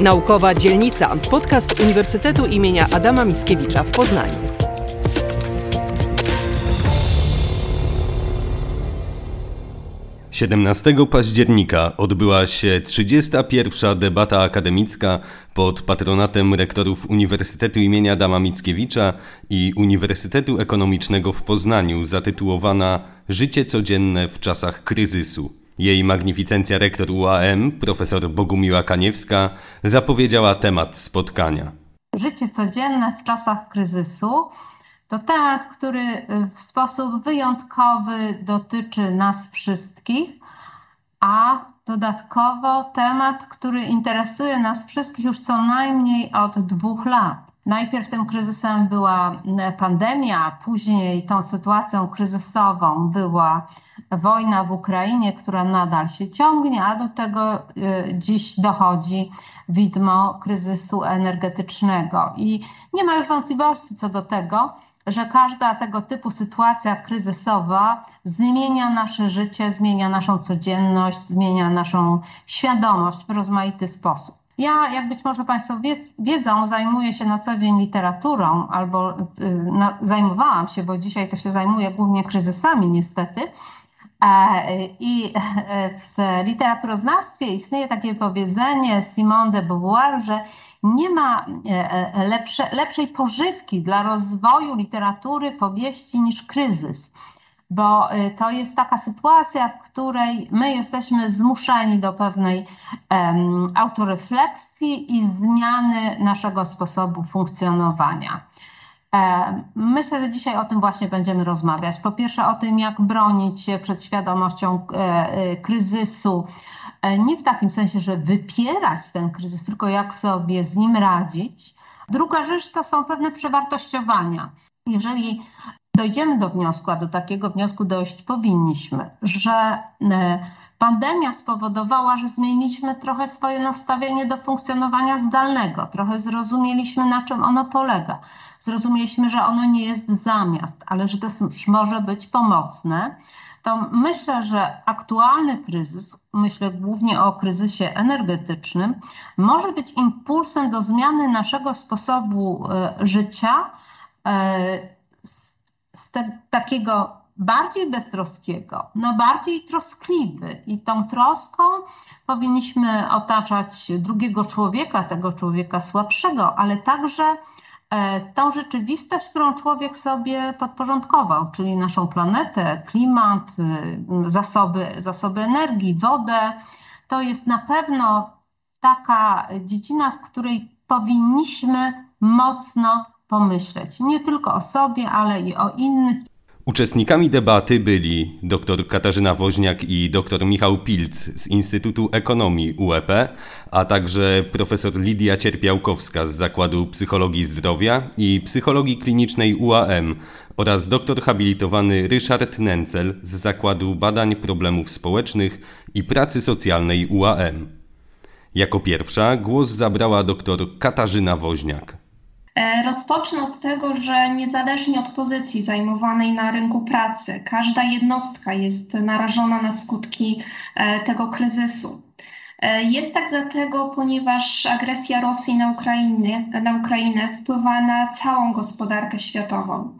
Naukowa Dzielnica, podcast Uniwersytetu imienia Adama Mickiewicza w Poznaniu. 17 października odbyła się 31. debata akademicka pod patronatem rektorów Uniwersytetu imienia Adama Mickiewicza i Uniwersytetu Ekonomicznego w Poznaniu zatytułowana Życie codzienne w czasach kryzysu. Jej magnificencja rektor UAM, profesor Bogumiła Kaniewska, zapowiedziała temat spotkania. Życie codzienne w czasach kryzysu to temat, który w sposób wyjątkowy dotyczy nas wszystkich, a dodatkowo temat, który interesuje nas wszystkich już co najmniej od dwóch lat. Najpierw tym kryzysem była pandemia, później tą sytuacją kryzysową była wojna w Ukrainie, która nadal się ciągnie, a do tego y, dziś dochodzi widmo kryzysu energetycznego. I nie ma już wątpliwości co do tego, że każda tego typu sytuacja kryzysowa zmienia nasze życie, zmienia naszą codzienność, zmienia naszą świadomość w rozmaity sposób. Ja, jak być może Państwo wiedzą, zajmuję się na co dzień literaturą, albo y, na, zajmowałam się, bo dzisiaj to się zajmuję głównie kryzysami, niestety. E, I e, w literaturoznawstwie istnieje takie powiedzenie Simone de Beauvoir, że nie ma e, lepsze, lepszej pożywki dla rozwoju literatury powieści niż kryzys. Bo to jest taka sytuacja, w której my jesteśmy zmuszeni do pewnej um, autorefleksji i zmiany naszego sposobu funkcjonowania. E, myślę, że dzisiaj o tym właśnie będziemy rozmawiać. Po pierwsze o tym, jak bronić się przed świadomością e, e, kryzysu, nie w takim sensie, że wypierać ten kryzys, tylko jak sobie z nim radzić. Druga rzecz to są pewne przewartościowania. Jeżeli dojdziemy do wniosku, a do takiego wniosku dojść powinniśmy, że Pandemia spowodowała, że zmieniliśmy trochę swoje nastawienie do funkcjonowania zdalnego, trochę zrozumieliśmy, na czym ono polega. Zrozumieliśmy, że ono nie jest zamiast, ale że to może być pomocne. To myślę, że aktualny kryzys, myślę głównie o kryzysie energetycznym, może być impulsem do zmiany naszego sposobu e, życia e, z, te, takiego bardziej beztroskiego, no bardziej troskliwy i tą troską powinniśmy otaczać drugiego człowieka, tego człowieka słabszego, ale także e, tą rzeczywistość, którą człowiek sobie podporządkował, czyli naszą planetę, klimat, y, zasoby, zasoby energii, wodę. To jest na pewno taka dziedzina, w której powinniśmy mocno pomyśleć. Nie tylko o sobie, ale i o innych. Uczestnikami debaty byli dr Katarzyna Woźniak i dr Michał Pilc z Instytutu Ekonomii UEP, a także profesor Lidia Cierpiałkowska z Zakładu Psychologii Zdrowia i Psychologii Klinicznej UAM oraz doktor habilitowany Ryszard Nencel z Zakładu Badań Problemów Społecznych i Pracy Socjalnej UAM. Jako pierwsza głos zabrała dr Katarzyna Woźniak. E, rozpocznę od tego, że niezależnie od pozycji zajmowanej na rynku pracy, każda jednostka jest narażona na skutki e, tego kryzysu. E, jest tak dlatego, ponieważ agresja Rosji na Ukrainę, na Ukrainę wpływa na całą gospodarkę światową.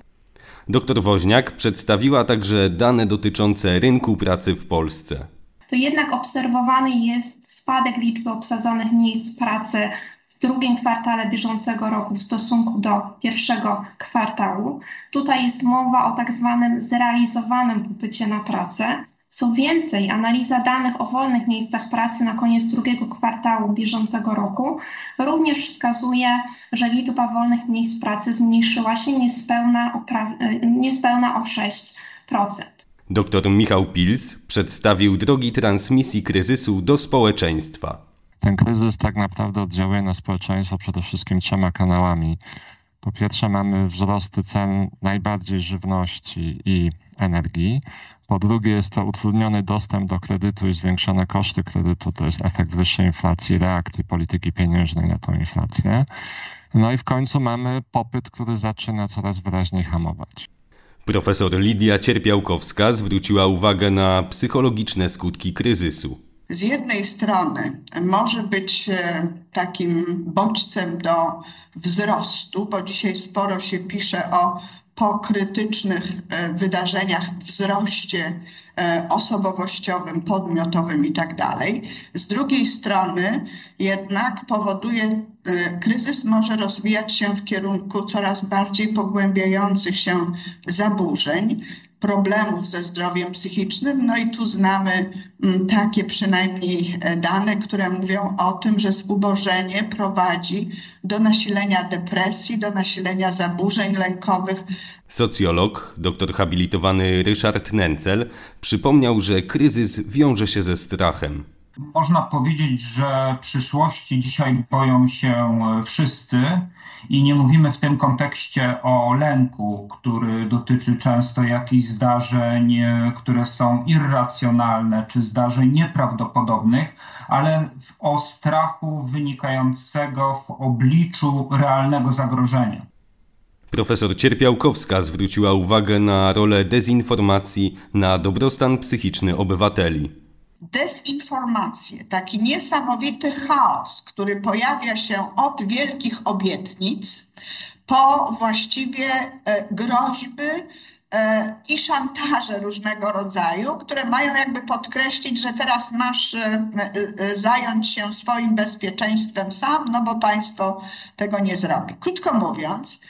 Doktor Woźniak przedstawiła także dane dotyczące rynku pracy w Polsce. To jednak obserwowany jest spadek liczby obsadzonych miejsc pracy w drugim kwartale bieżącego roku w stosunku do pierwszego kwartału. Tutaj jest mowa o tak zwanym zrealizowanym popycie na pracę. Co więcej, analiza danych o wolnych miejscach pracy na koniec drugiego kwartału bieżącego roku również wskazuje, że liczba wolnych miejsc pracy zmniejszyła się niespełna, niespełna o 6%. Doktor Michał Pilc przedstawił drogi transmisji kryzysu do społeczeństwa. Ten kryzys tak naprawdę oddziałuje na społeczeństwo przede wszystkim trzema kanałami. Po pierwsze, mamy wzrosty cen najbardziej żywności i energii. Po drugie, jest to utrudniony dostęp do kredytu i zwiększone koszty kredytu. To jest efekt wyższej inflacji, reakcji polityki pieniężnej na tą inflację. No i w końcu mamy popyt, który zaczyna coraz wyraźniej hamować. Profesor Lidia Cierpiałkowska zwróciła uwagę na psychologiczne skutki kryzysu. Z jednej strony może być e, takim bodźcem do wzrostu, bo dzisiaj sporo się pisze o po krytycznych e, wydarzeniach, wzroście e, osobowościowym, podmiotowym i tak. Z drugiej strony jednak powoduje, kryzys może rozwijać się w kierunku coraz bardziej pogłębiających się zaburzeń, problemów ze zdrowiem psychicznym. No i tu znamy mm, takie przynajmniej e, dane, które mówią o tym, że zubożenie prowadzi do nasilenia depresji, do nasilenia zaburzeń lękowych. Socjolog, doktor habilitowany Ryszard Nencel przypomniał, że kryzys wiąże się ze strachem. Można powiedzieć, że przyszłości dzisiaj boją się wszyscy i nie mówimy w tym kontekście o lęku, który dotyczy często jakichś zdarzeń, które są irracjonalne czy zdarzeń nieprawdopodobnych, ale o strachu wynikającego w obliczu realnego zagrożenia. Profesor Cierpiałkowska zwróciła uwagę na rolę dezinformacji na dobrostan psychiczny obywateli dezinformację, taki niesamowity chaos, który pojawia się od wielkich obietnic po właściwie e, groźby e, i szantaże różnego rodzaju, które mają jakby podkreślić, że teraz masz e, zająć się swoim bezpieczeństwem sam, no bo państwo tego nie zrobi. Krótko mówiąc,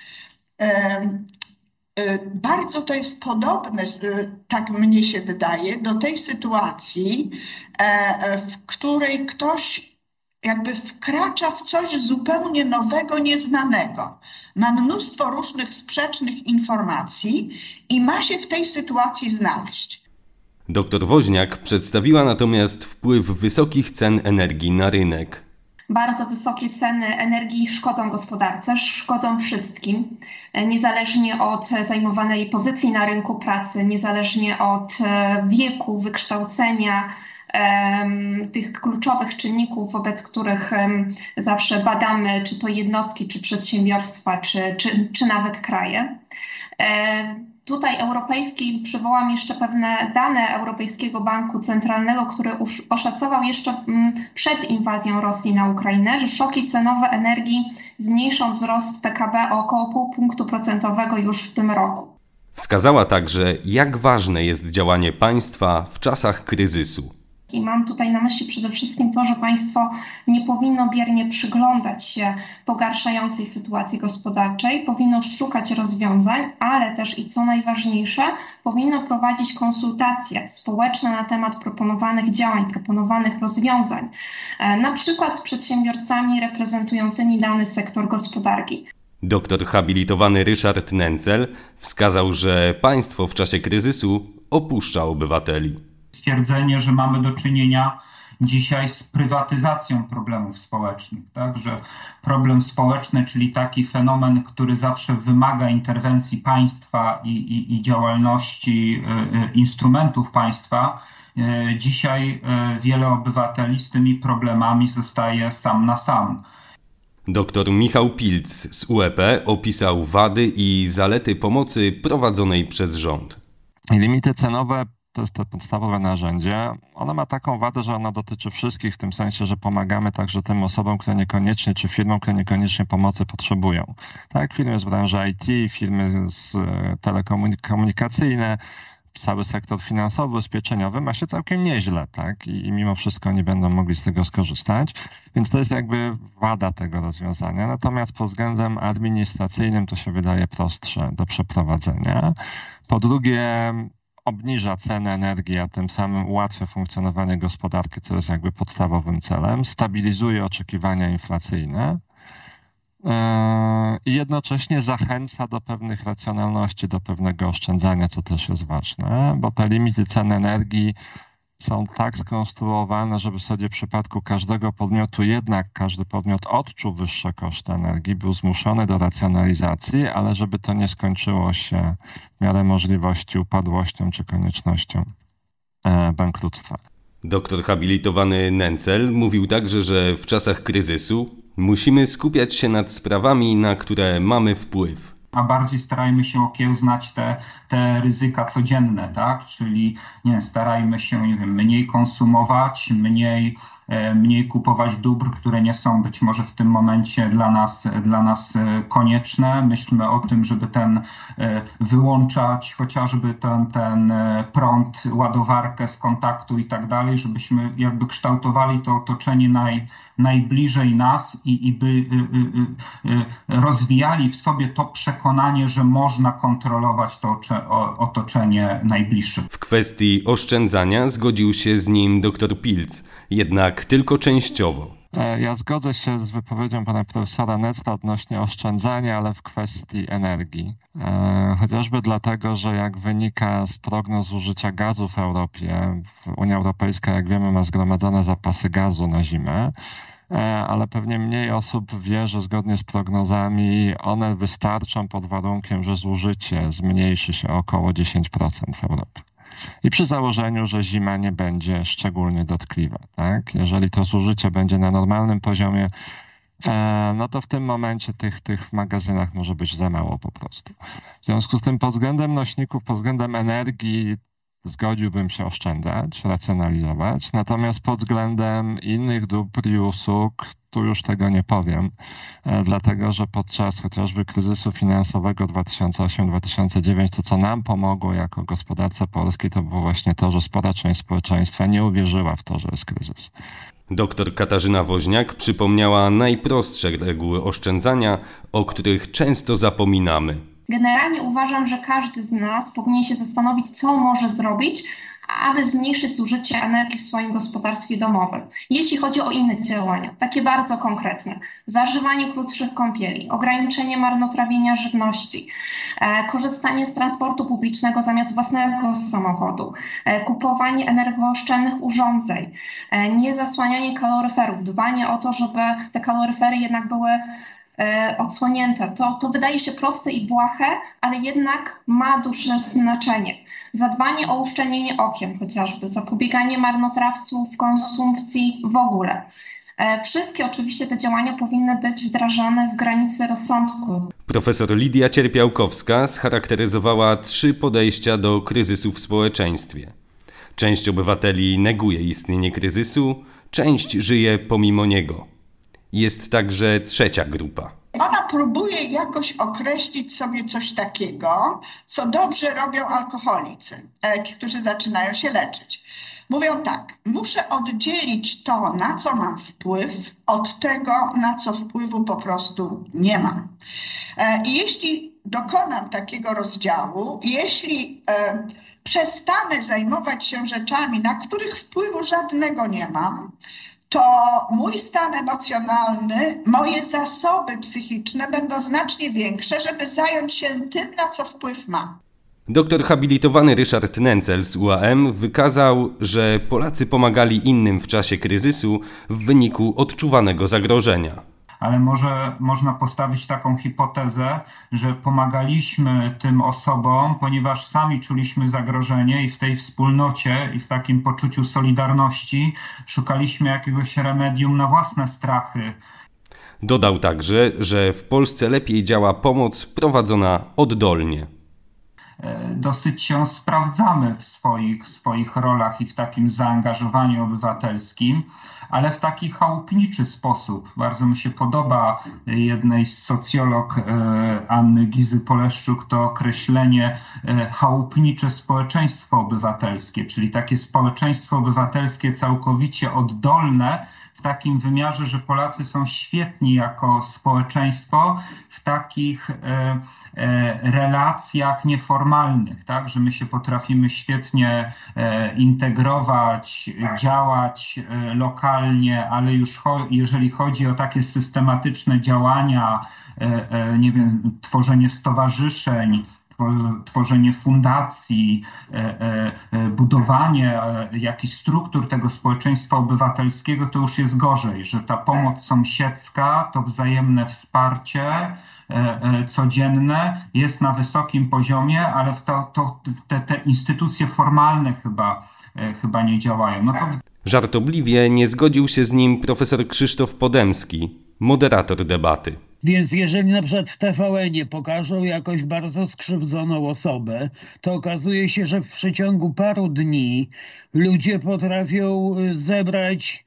bardzo to jest podobne, y, tak mnie się wydaje, do tej sytuacji, e, e, w której ktoś jakby wkracza w coś zupełnie nowego, nieznanego. Ma mnóstwo różnych sprzecznych informacji i ma się w tej sytuacji znaleźć. Doktor Woźniak przedstawiła natomiast wpływ wysokich cen energii na rynek bardzo wysokie ceny energii szkodzą gospodarce, szkodzą wszystkim, niezależnie od zajmowanej pozycji na rynku pracy, niezależnie od e, wieku, wykształcenia, tych kluczowych czynników, wobec których zawsze badamy, czy to jednostki, czy przedsiębiorstwa, czy, czy, czy nawet kraje. Tutaj europejski przywołam jeszcze pewne dane Europejskiego Banku Centralnego, który oszacował jeszcze mm, przed inwazją Rosji na Ukrainę, że szoki cenowe energii zmniejszą wzrost PKB o około pół punktu procentowego już w tym roku. Wskazała także, jak ważne jest działanie państwa w czasach kryzysu. I mam tutaj na myśli przede wszystkim to, że państwo nie powinno biernie przyglądać się pogarszającej sytuacji gospodarczej, powinno szukać rozwiązań, ale też i co najważniejsze, powinno prowadzić konsultacje społeczne na temat proponowanych działań, proponowanych rozwiązań, e, na przykład z przedsiębiorcami reprezentującymi dany sektor gospodarki. Doktor habilitowany Ryszard Nencel wskazał, że państwo w czasie kryzysu opuszcza obywateli stwierdzenie, że mamy do czynienia dzisiaj z prywatyzacją problemów społecznych, tak? że problem społeczny, czyli taki fenomen, który zawsze wymaga interwencji państwa i, i, i działalności y, y, instrumentów państwa, y, dzisiaj wiele obywateli z tymi problemami zostaje sam na sam. Doktor Michał Pilc z UEP opisał wady i zalety pomocy prowadzonej przez rząd. Limity cenowe to jest to podstawowe narzędzie. Ona ma taką wadę, że ona dotyczy wszystkich, w tym sensie, że pomagamy także tym osobom, które niekoniecznie, czy firmom, które niekoniecznie pomocy potrzebują. Tak, firmy z branży IT, firmy z e, telekomunikacyjne, cały sektor finansowy, ubezpieczeniowy ma się całkiem nieźle, tak? I, I, mimo wszystko nie będą mogli z tego skorzystać. Więc to jest jakby wada tego rozwiązania. Natomiast pod względem administracyjnym to się wydaje prostsze do przeprowadzenia. Po drugie, obniża cenę energii, a tym samym ułatwia funkcjonowanie gospodarki, co jest jakby podstawowym celem, stabilizuje oczekiwania inflacyjne e, i jednocześnie zachęca do pewnych racjonalności, do pewnego oszczędzania, co też jest ważne, bo te limity cen energii są tak skonstruowane, żeby sobie w przypadku każdego podmiotu jednak każdy podmiot odczuł wyższe koszty energii, był zmuszony do racjonalizacji, ale żeby to nie skończyło się w miarę możliwości upadłością czy koniecznością e, bankructwa. Doktor habilitowany Nencel mówił także, że w czasach kryzysu musimy skupiać się nad sprawami, na które mamy wpływ a bardziej starajmy się okiełznać te, te ryzyka codzienne, tak? Czyli nie, starajmy się, nie wiem, mniej konsumować, mniej mniej kupować dóbr, które nie są być może w tym momencie dla nas, dla nas e, konieczne. Myślmy o tym, żeby ten e, wyłączać chociażby ten, ten prąd, ładowarkę z kontaktu i tak dalej, żebyśmy jakby kształtowali to otoczenie naj, najbliżej nas i, i by y, y, y, rozwijali w sobie to przekonanie, że można kontrolować to otoczenie najbliższe. W kwestii oszczędzania zgodził się z nim dr Pilc, jednak tylko częściowo. E, ja zgodzę się z wypowiedzią pana profesora Necra odnośnie oszczędzania, ale w kwestii energii. E, chociażby dlatego, że jak wynika z prognoz zużycia gazu w Europie, Unia Europejska, jak wiemy, ma zgromadzone zapasy gazu na zimę, e, ale pewnie mniej osób wie, że zgodnie z prognozami one wystarczą pod warunkiem, że zużycie zmniejszy się o około 10% w Europie. I przy założeniu, że zima nie będzie szczególnie dotkliwa. Tak? Jeżeli to zużycie będzie na normalnym poziomie, e, no to w tym momencie tych, tych magazynach może być za mało po prostu. W związku z tym pod względem nośników, pod względem energii zgodziłbym się oszczędzać, racjonalizować, natomiast pod względem innych dóbr i usług tu już tego nie powiem, e, dlatego że podczas chociażby kryzysu finansowego 2008-2009 to, co nam pomogło jako gospodarce polskiej, to było właśnie to, że spora część społeczeństwa nie uwierzyła w to, że jest kryzys. Doktor Katarzyna Woźniak przypomniała najprostsze reguły oszczędzania, o których często zapominamy. Generalnie uważam, że każdy z nas powinien się zastanowić, co może zrobić, aby zmniejszyć zużycie energii w swoim gospodarstwie domowym. Jeśli chodzi o inne działania, takie bardzo konkretne, zażywanie krótszych kąpieli, ograniczenie marnotrawienia żywności, e, korzystanie z transportu publicznego zamiast własnego samochodu, e, kupowanie energooszczędnych urządzeń, e, niezasłanianie kaloryferów, dbanie o to, żeby te kaloryfery jednak były odsłonięte. To, to wydaje się proste i błahe, ale jednak ma duże znaczenie. Zadbanie o uszczelnienie okien chociażby, zapobieganie marnotrawstwu w konsumpcji w ogóle. E, wszystkie oczywiście te działania powinny być wdrażane w granicy rozsądku. Profesor Lidia Cierpiałkowska scharakteryzowała trzy podejścia do kryzysu w społeczeństwie. Część obywateli neguje istnienie kryzysu, część żyje pomimo niego. Jest także trzecia grupa. Ona próbuje jakoś określić sobie coś takiego, co dobrze robią alkoholicy, e, którzy zaczynają się leczyć. Mówią tak, muszę oddzielić to, na co mam wpływ, od tego, na co wpływu po prostu nie mam. E, jeśli dokonam takiego rozdziału, jeśli e, przestanę zajmować się rzeczami, na których wpływu żadnego nie mam, to mój stan emocjonalny, moje zasoby psychiczne będą znacznie większe, żeby zająć się tym, na co wpływ mam. Doktor habilitowany Ryszard Nencel z UAM wykazał, że Polacy pomagali innym w czasie kryzysu w wyniku odczuwanego zagrożenia ale może można postawić taką hipotezę, że pomagaliśmy tym osobom, ponieważ sami czuliśmy zagrożenie i w tej wspólnocie i w takim poczuciu solidarności szukaliśmy jakiegoś remedium na własne strachy. Dodał także, że w Polsce lepiej działa pomoc prowadzona oddolnie. E, dosyć się sprawdzamy w swoich, swoich rolach i w takim zaangażowaniu obywatelskim, ale w taki chałupniczy sposób. Bardzo mi się podoba jednej z socjolog e, Anny Gizy Poleszczuk to określenie e, chałupnicze społeczeństwo obywatelskie, czyli takie społeczeństwo obywatelskie całkowicie oddolne, w takim wymiarze, że Polacy są świetni jako społeczeństwo w takich e, e, relacjach nieformalnych, tak, że my się potrafimy świetnie e, integrować, działać lokalnie, ale już cho jeżeli chodzi o takie systematyczne działania, nie wiem, tworzenie stowarzyszeń, tworzenie fundacji, e, e, e, budowanie jakichś struktur tego społeczeństwa obywatelskiego, to już jest gorzej, że ta pomoc sąsiedzka, to wzajemne wsparcie codzienne jest na wysokim poziomie, ale to, to, te, te instytucje formalne chyba, chyba nie działają. No to... Żartobliwie nie zgodził się z nim profesor Krzysztof Podemski, moderator debaty. Więc jeżeli na przykład w TVN-ie pokażą jakąś bardzo skrzywdzoną osobę, to okazuje się, że w przeciągu paru dni ludzie potrafią y, zebrać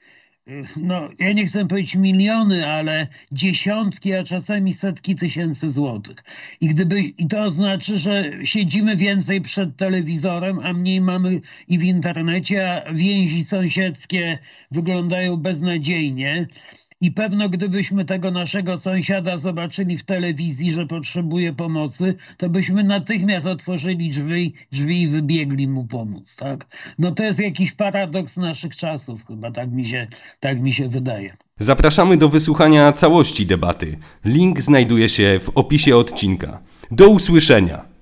y, no, ja nie chcę powiedzieć miliony, ale dziesiątki, a czasami setki tysięcy złotych. I, gdyby, I to znaczy, że siedzimy więcej przed telewizorem, a mniej mamy i w internecie, a więzi sąsiedzkie wyglądają beznadziejnie. I pewno gdybyśmy tego naszego sąsiada zobaczyli w telewizji, że potrzebuje pomocy, to byśmy natychmiast otworzyli drzwi, drzwi i wybiegli mu pomóc, tak? No to jest jakiś paradoks naszych czasów chyba, tak mi się, tak mi się wydaje. Zapraszamy do wysłuchania całości debaty. Link znajduje się w opisie odcinka. Do usłyszenia!